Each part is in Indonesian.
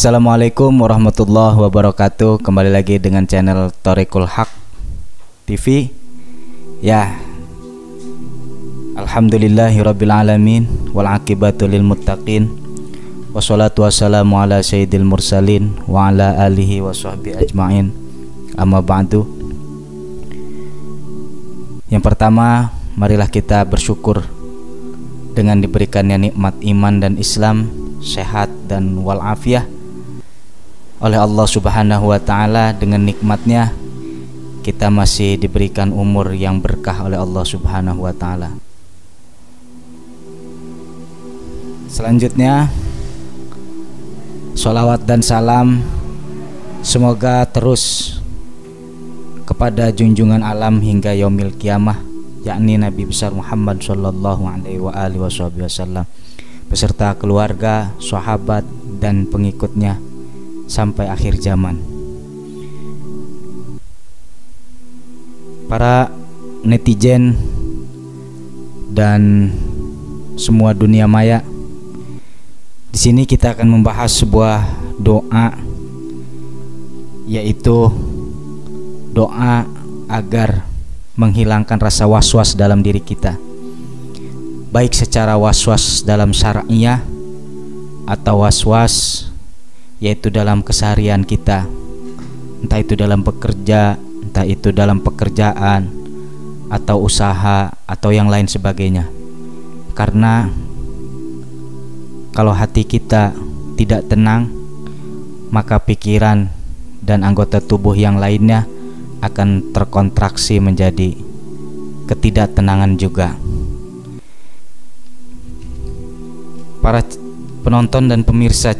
Assalamualaikum warahmatullahi wabarakatuh. Kembali lagi dengan channel Torikul Haq TV Ya. Alhamdulillahirrabbilalamin Wal'akibatu lil muttaqin. Wassalatu wassalamu ala sayyidil mursalin Wa ala alihi wa ajma'in. Amma ba'du. Yang pertama Marilah kita bersyukur Dengan diberikannya nikmat iman dan Islam sehat dan walafiah oleh Allah Subhanahu wa taala dengan nikmatnya kita masih diberikan umur yang berkah oleh Allah Subhanahu wa taala. Selanjutnya Salawat dan salam Semoga terus Kepada junjungan alam hingga yaumil kiamah Yakni Nabi besar Muhammad Sallallahu alaihi wa beserta keluarga, sahabat, dan pengikutnya sampai akhir zaman. Para netizen dan semua dunia maya, di sini kita akan membahas sebuah doa, yaitu doa agar menghilangkan rasa was-was dalam diri kita baik secara was-was dalam syar'iyah atau was-was yaitu dalam keseharian kita entah itu dalam bekerja entah itu dalam pekerjaan atau usaha atau yang lain sebagainya karena kalau hati kita tidak tenang maka pikiran dan anggota tubuh yang lainnya akan terkontraksi menjadi ketidaktenangan juga. para penonton dan pemirsa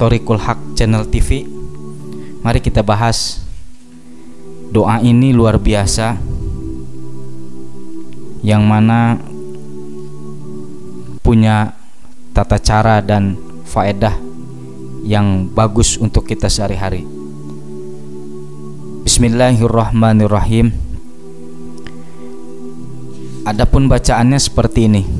Torikul Hak Channel TV Mari kita bahas. Doa ini luar biasa. Yang mana Punya tata cara dan faedah Yang bagus untuk kita sehari-hari. Bismillahirrahmanirrahim. Adapun bacaannya seperti ini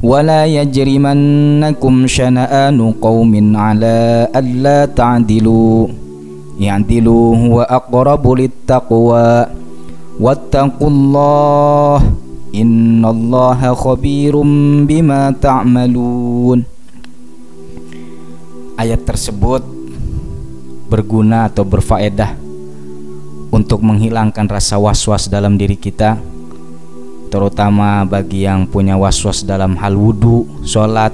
ولا يجرمنكم شنآن قوم على ألا تعدلوا اعدلوا هو أقرب للتقوى واتقوا الله إن الله خبير بما تعملون Ayat tersebut berguna atau berfaedah untuk menghilangkan rasa was-was dalam diri kita terutama bagi yang punya was-was dalam hal wudhu, sholat,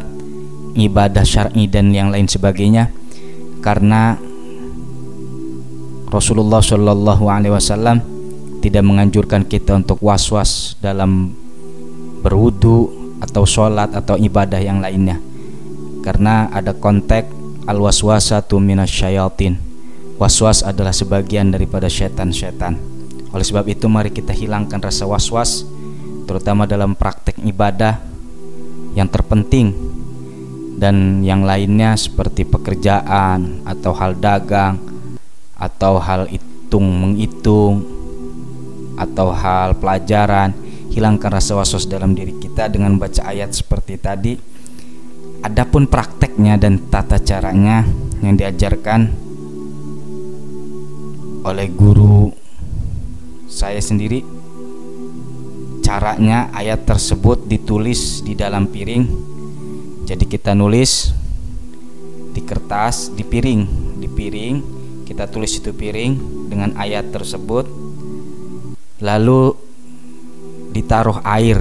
ibadah syar'i dan yang lain sebagainya. Karena Rasulullah Shallallahu Alaihi Wasallam tidak menganjurkan kita untuk was-was dalam berwudhu atau sholat atau ibadah yang lainnya. Karena ada konteks al waswasatu minasyayatin. Was-was adalah sebagian daripada setan-setan oleh sebab itu mari kita hilangkan rasa was-was terutama dalam praktek ibadah yang terpenting dan yang lainnya seperti pekerjaan atau hal dagang atau hal hitung menghitung atau hal pelajaran hilangkan rasa was-was dalam diri kita dengan baca ayat seperti tadi. Adapun prakteknya dan tata caranya yang diajarkan oleh guru saya sendiri caranya ayat tersebut ditulis di dalam piring. Jadi kita nulis di kertas di piring. Di piring kita tulis itu piring dengan ayat tersebut. Lalu ditaruh air.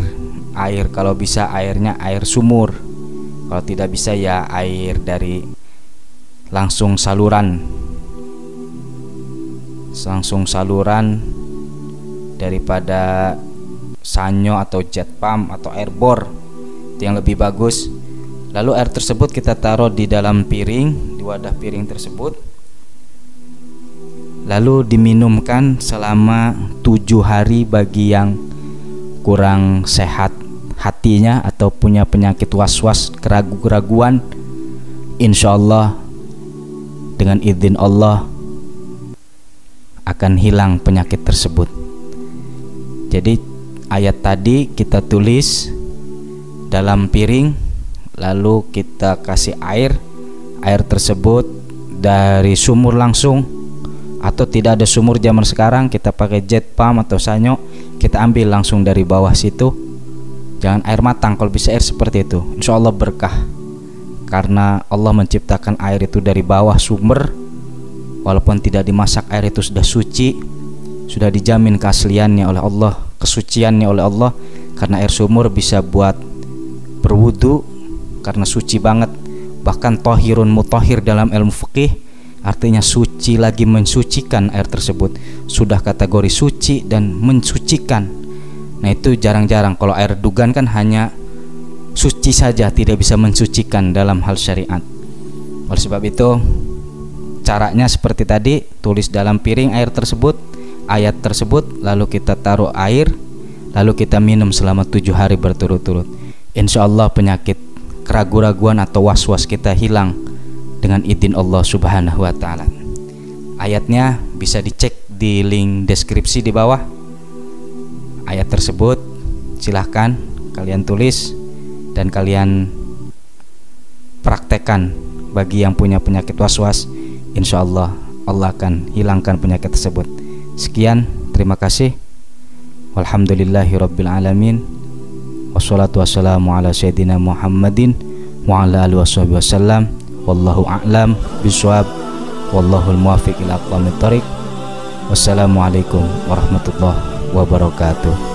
Air kalau bisa airnya air sumur. Kalau tidak bisa ya air dari langsung saluran. Langsung saluran daripada sanyo atau jet pump atau air bor itu yang lebih bagus. Lalu air tersebut kita taruh di dalam piring di wadah piring tersebut. Lalu diminumkan selama tujuh hari bagi yang kurang sehat hatinya atau punya penyakit was-was keraguan insya Allah dengan izin Allah akan hilang penyakit tersebut. Jadi ayat tadi kita tulis dalam piring lalu kita kasih air. Air tersebut dari sumur langsung atau tidak ada sumur zaman sekarang kita pakai jet pump atau sanyo kita ambil langsung dari bawah situ. Jangan air matang kalau bisa air seperti itu. Insya Allah berkah. Karena Allah menciptakan air itu dari bawah sumber. Walaupun tidak dimasak air itu sudah suci sudah dijamin keasliannya oleh Allah kesuciannya oleh Allah karena air sumur bisa buat berwudu karena suci banget. Bahkan tohirun mutohir dalam ilmu fikih artinya suci lagi mensucikan air tersebut. Sudah kategori suci dan mensucikan. Nah itu jarang-jarang. Kalau air dugan kan hanya suci saja tidak bisa mensucikan dalam hal syariat. Oleh sebab itu caranya seperti tadi tulis dalam piring air tersebut ayat tersebut lalu kita taruh air lalu kita minum selama tujuh hari berturut-turut. Insya Allah penyakit keraguan-raguan atau was-was kita hilang dengan izin Allah Subhanahu wa taala. Ayatnya bisa dicek di link deskripsi di bawah ayat tersebut silahkan kalian tulis dan kalian praktekkan bagi yang punya penyakit was-was insya Allah Allah akan hilangkan penyakit tersebut sekian terima kasih. Walhamdulillahi rabbil alamin. Wassalatu wassalamu ala sayyidina muhammadin wa ala alihi wasallam. Wallahu a'lam muwafiq ila aqwamit thariq wassalamualaikum warahmatullahi wabarakatuh